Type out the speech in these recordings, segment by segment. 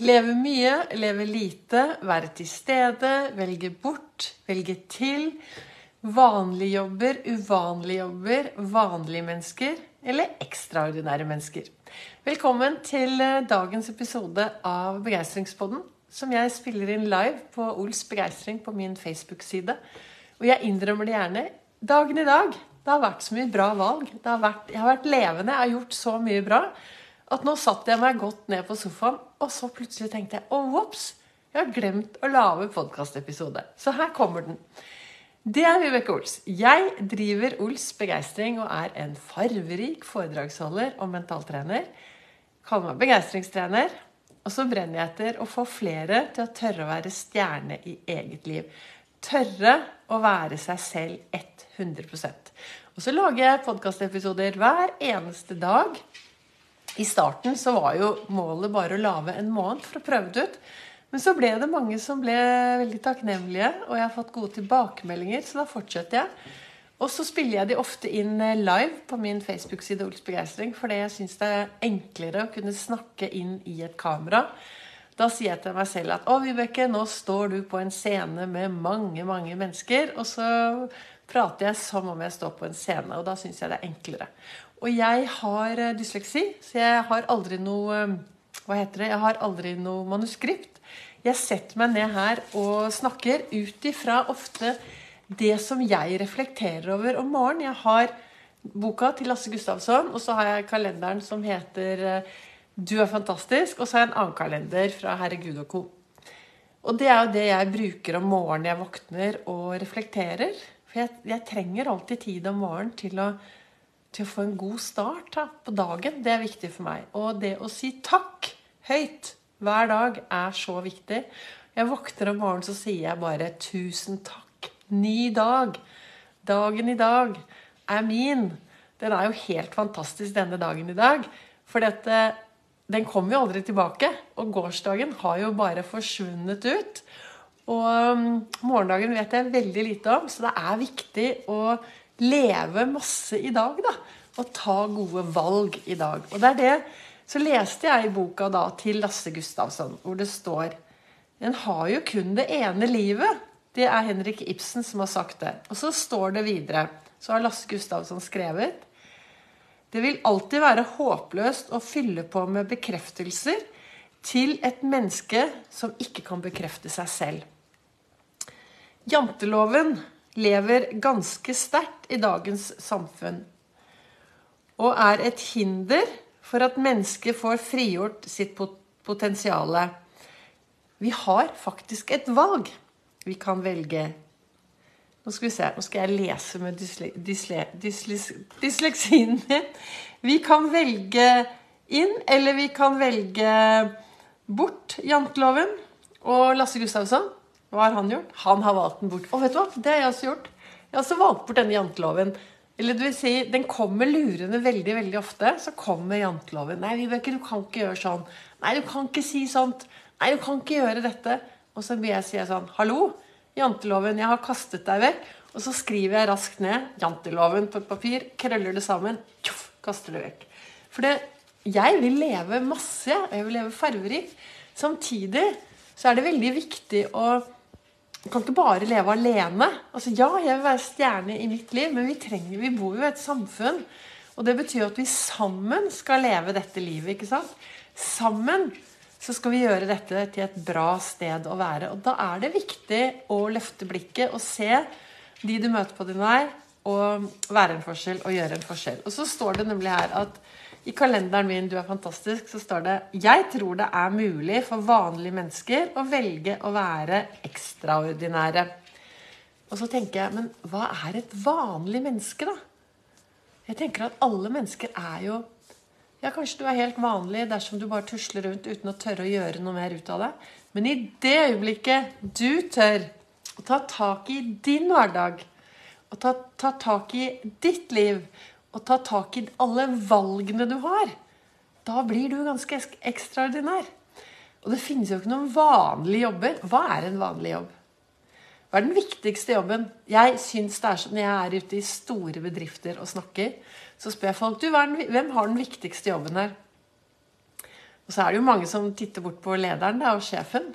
Leve mye, leve lite, være til stede, velge bort, velge til. Vanlige jobber, uvanlige jobber, vanlige mennesker eller ekstraordinære mennesker. Velkommen til eh, dagens episode av Begeistringspodden, som jeg spiller inn live på Ols Begeistring på min Facebook-side. Og jeg innrømmer det gjerne. Dagen i dag det har vært så mye bra valg. Vært, jeg har vært levende, jeg har gjort så mye bra. At nå satt jeg meg godt ned på sofaen, og så plutselig tenkte jeg å, vops, jeg har glemt å lage podkastepisode. Så her kommer den. Det er Vibeke Ols. Jeg driver Ols Begeistring og er en farverik foredragsholder og mentaltrener. Kaller meg begeistringstrener. Og så brenner jeg etter å få flere til å tørre å være stjerne i eget liv. Tørre å være seg selv 100% Og så lager jeg podkastepisoder hver eneste dag. I starten så var jo målet bare å lage en måned for å prøve det ut. Men så ble det mange som ble veldig takknemlige, og jeg har fått gode tilbakemeldinger, så da fortsetter jeg. Og så spiller jeg de ofte inn eh, live på min Facebook-side Ols Begeistring, fordi jeg syns det er enklere å kunne snakke inn i et kamera. Da sier jeg til meg selv at å, Vibeke, nå står du på en scene med mange, mange mennesker. Og så prater jeg som om jeg står på en scene, og da syns jeg det er enklere. Og jeg har eh, dysleksi, så jeg har aldri noe eh, Hva heter det? Jeg har aldri noe manuskript. Jeg setter meg ned her og snakker ut ifra ofte det som jeg reflekterer over om morgenen. Jeg har boka til Lasse Gustavsson, og så har jeg kalenderen som heter eh, Du er fantastisk, og så har jeg en annen kalender fra Herregud og co. Og det er jo det jeg bruker om morgenen jeg våkner og reflekterer. For jeg, jeg trenger alltid tid om morgenen til å til å få en god start da, på dagen. Det er viktig for meg. Og det å si takk høyt hver dag er så viktig. Jeg våkner om morgenen, så sier jeg bare 'tusen takk'. Ny dag. Dagen i dag er min. Den er jo helt fantastisk, denne dagen i dag. For dette, eh, den kommer jo aldri tilbake. Og gårsdagen har jo bare forsvunnet ut. Og um, morgendagen vet jeg veldig lite om, så det er viktig å leve masse i dag, da. Og ta gode valg i dag. Og det er det Så leste jeg i boka da til Lasse Gustavsson, hvor det står En har jo kun det ene livet. Det er Henrik Ibsen som har sagt det. Og så står det videre, så har Lasse Gustavsson skrevet Det vil alltid være håpløst å fylle på med bekreftelser til et menneske som ikke kan bekrefte seg selv. Janteloven lever ganske sterkt i dagens samfunn. Og er et hinder for at mennesket får frigjort sitt potensial. Vi har faktisk et valg. Vi kan velge Nå skal vi se, nå skal jeg lese med dysle, dysle, dysle, dysleksien min. Vi kan velge inn, eller vi kan velge bort janteloven og Lasse Gustavsson. Hva har han gjort? Han har valgt den bort. Og vet du hva? Det har jeg også gjort. Jeg har også valgt bort denne janteloven. Eller det vil si, Den kommer lurende veldig veldig ofte. Så kommer janteloven. 'Nei, Vibeke, du kan ikke gjøre sånn.' 'Nei, du kan ikke si sånt.' 'Nei, du kan ikke gjøre dette.' Og så blir jeg si sånn 'Hallo, janteloven, jeg har kastet deg vekk.' Og så skriver jeg raskt ned janteloven på et papir, krøller det sammen, tjoff, kaster det vekk. For det, jeg vil leve masse, og jeg vil leve farverikt. Samtidig så er det veldig viktig å du kan ikke bare leve alene. Altså, ja, jeg vil være stjerne i mitt liv, men vi, trenger, vi bor jo i et samfunn. Og det betyr at vi sammen skal leve dette livet. ikke sant? Sammen så skal vi gjøre dette til et bra sted å være. Og da er det viktig å løfte blikket og se de du møter på din vei, og være en forskjell og gjøre en forskjell. Og så står det nemlig her at i kalenderen min 'Du er fantastisk' så står det 'Jeg tror det er mulig for vanlige mennesker å velge å være ekstraordinære'. Og så tenker jeg, men hva er et vanlig menneske, da? Jeg tenker at alle mennesker er jo Ja, kanskje du er helt vanlig dersom du bare tusler rundt uten å tørre å gjøre noe mer ut av det. Men i det øyeblikket du tør å ta tak i din hverdag, og ta, ta tak i ditt liv, og ta tak i alle valgene du har, da blir du ganske ekstraordinær. Og det finnes jo ikke noen vanlige jobber. Hva er en vanlig jobb? Hva er den viktigste jobben? Jeg synes det er sånn, Når jeg er ute i store bedrifter og snakker, så spør jeg folk du, hvem har den viktigste jobben her. Og så er det jo mange som titter bort på lederen da, og sjefen.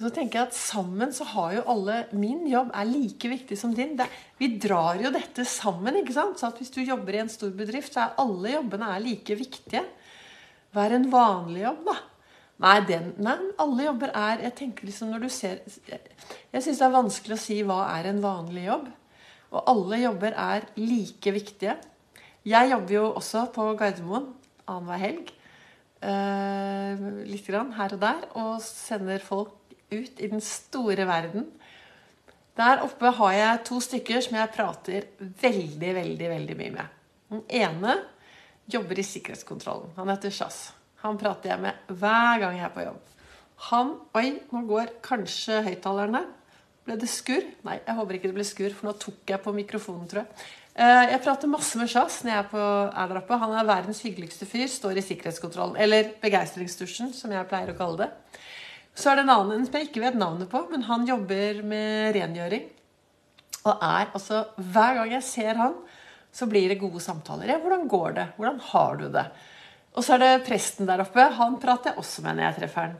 Så tenker jeg at sammen så har jo alle Min jobb er like viktig som din. Det, vi drar jo dette sammen. ikke sant? Så at hvis du jobber i en stor bedrift, så er alle jobbene er like viktige. Hva er en vanlig jobb, da? Nei, den, nei, alle jobber er Jeg tenker liksom når du ser Jeg, jeg syns det er vanskelig å si hva er en vanlig jobb. Og alle jobber er like viktige. Jeg jobber jo også på Gardermoen annenhver helg. Eh, litt grann her og der. Og sender folk ut i den store verden. Der oppe har jeg to stykker som jeg prater veldig, veldig, veldig mye med. Den ene jobber i sikkerhetskontrollen. Han heter Sjass. Han prater jeg med hver gang jeg er på jobb. Han Oi, nå går kanskje høyttalerne. Ble det skurr? Nei, jeg håper ikke det ble skurr, for nå tok jeg på mikrofonen, tror jeg. Eh, jeg prater masse med Sjass når jeg er, på, er der oppe. Han er verdens hyggeligste fyr. Står i sikkerhetskontrollen. Eller begeistringsdusjen, som jeg pleier å kalle det. Så er det en annen som jeg ikke vet navnet på, men han jobber med rengjøring. Og er altså Hver gang jeg ser han, så blir det gode samtaler. Ja, 'Hvordan går det? Hvordan har du det?' Og så er det presten der oppe. Han prater jeg også med når jeg treffer han.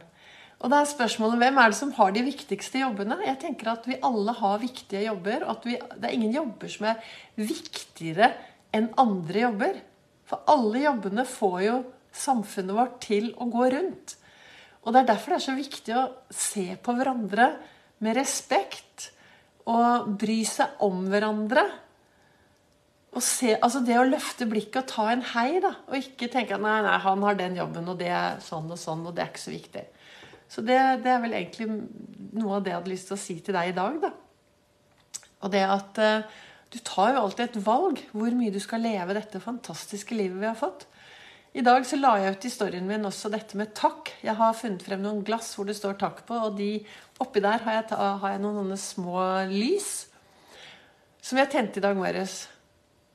Og da er spørsmålet hvem er det som har de viktigste jobbene? Jeg tenker at vi alle har viktige jobber, og at vi, det er ingen jobber som er viktigere enn andre jobber. For alle jobbene får jo samfunnet vårt til å gå rundt. Og det er derfor det er så viktig å se på hverandre med respekt og bry seg om hverandre. Og se, altså Det å løfte blikket og ta en hei, da, og ikke tenke at nei, nei, han har den jobben, og det er sånn og sånn, og det er ikke så viktig. Så det, det er vel egentlig noe av det jeg hadde lyst til å si til deg i dag. da. Og det at uh, du tar jo alltid et valg hvor mye du skal leve dette fantastiske livet vi har fått. I dag så la jeg ut i storyen min også dette med takk. Jeg har funnet frem noen glass hvor det står takk på, og de, oppi der har jeg, har jeg noen små lys som jeg tente i dag morges.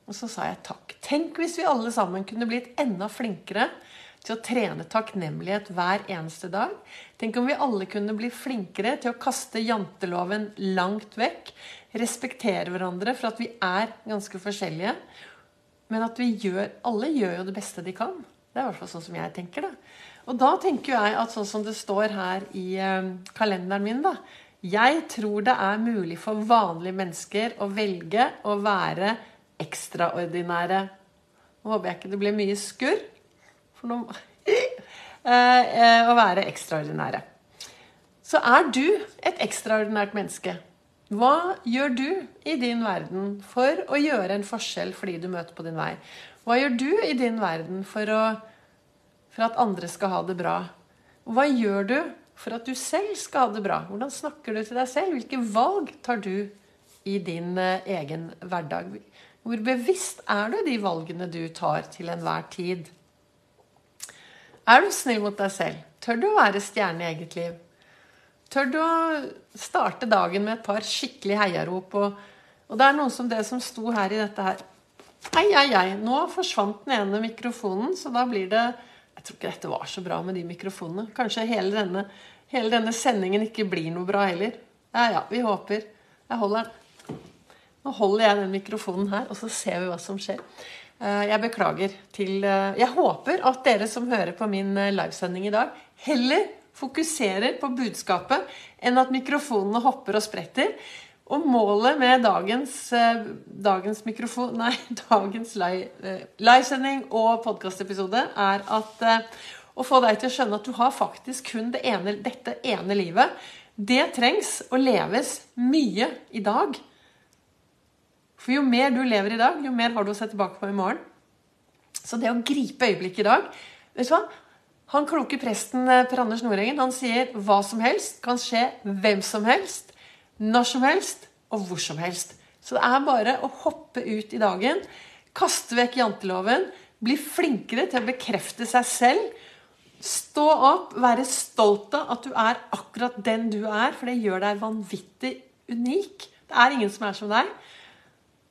Og så sa jeg takk. Tenk hvis vi alle sammen kunne blitt enda flinkere til å trene takknemlighet hver eneste dag. Tenk om vi alle kunne bli flinkere til å kaste janteloven langt vekk. Respektere hverandre for at vi er ganske forskjellige. Men at vi gjør Alle gjør jo det beste de kan. Det er i hvert fall sånn som jeg tenker da. Og da tenker jeg at sånn som det står her i eh, kalenderen min, da Jeg tror det er mulig for vanlige mennesker å velge å være ekstraordinære. Nå håper jeg ikke det blir mye skurr. For nå eh, eh, Å være ekstraordinære. Så er du et ekstraordinært menneske. Hva gjør du i din verden for å gjøre en forskjell for de du møter på din vei? Hva gjør du i din verden for, å, for at andre skal ha det bra? Hva gjør du for at du selv skal ha det bra? Hvordan snakker du til deg selv? Hvilke valg tar du i din eh, egen hverdag? Hvor bevisst er du de valgene du tar til enhver tid? Er du snill mot deg selv? Tør du å være stjerne i eget liv? Tør du å starte dagen med et par skikkelig heiarop? Og, og det er noe som det som sto her i dette her Ei, ei, ei. Nå forsvant den ene mikrofonen, så da blir det Jeg tror ikke dette var så bra med de mikrofonene. Kanskje hele denne, hele denne sendingen ikke blir noe bra heller. Ja, ja, vi håper. Jeg holder den. Nå holder jeg den mikrofonen her, og så ser vi hva som skjer. Eh, jeg beklager til eh, Jeg håper at dere som hører på min eh, livesending i dag, heller fokuserer på budskapet enn at mikrofonene hopper og spretter. Og målet med dagens, eh, dagens mikrofon, nei, dagens livesending live og podkastepisode er at eh, å få deg til å skjønne at du har faktisk kun det ene, dette ene livet. Det trengs å leves mye i dag. For jo mer du lever i dag, jo mer har du å se tilbake på i morgen. Så det å gripe øyeblikket i dag vet du hva? Han kloke presten eh, Per Anders Nordengen han sier hva som helst kan skje hvem som helst, når som helst og hvor som helst. Så det er bare å hoppe ut i dagen, kaste vekk janteloven, bli flinkere til å bekrefte seg selv. Stå opp, være stolt av at du er akkurat den du er, for det gjør deg vanvittig unik. Det er ingen som er som deg.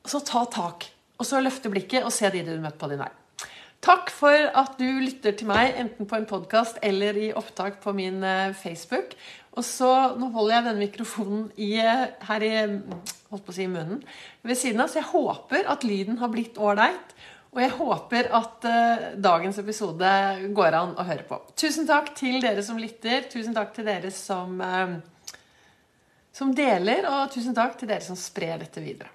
Så ta tak, og så løfte blikket og se de du møter på din vei. Takk for at du lytter til meg, enten på en podkast eller i opptak på min eh, Facebook. Og så, Nå holder jeg denne mikrofonen i, eh, her i, holdt på å si, munnen ved siden av, så jeg håper at lyden har blitt ålreit. Og jeg håper at uh, dagens episode går an å høre på. Tusen takk til dere som lytter. Tusen takk til dere som, uh, som deler. Og tusen takk til dere som sprer dette videre.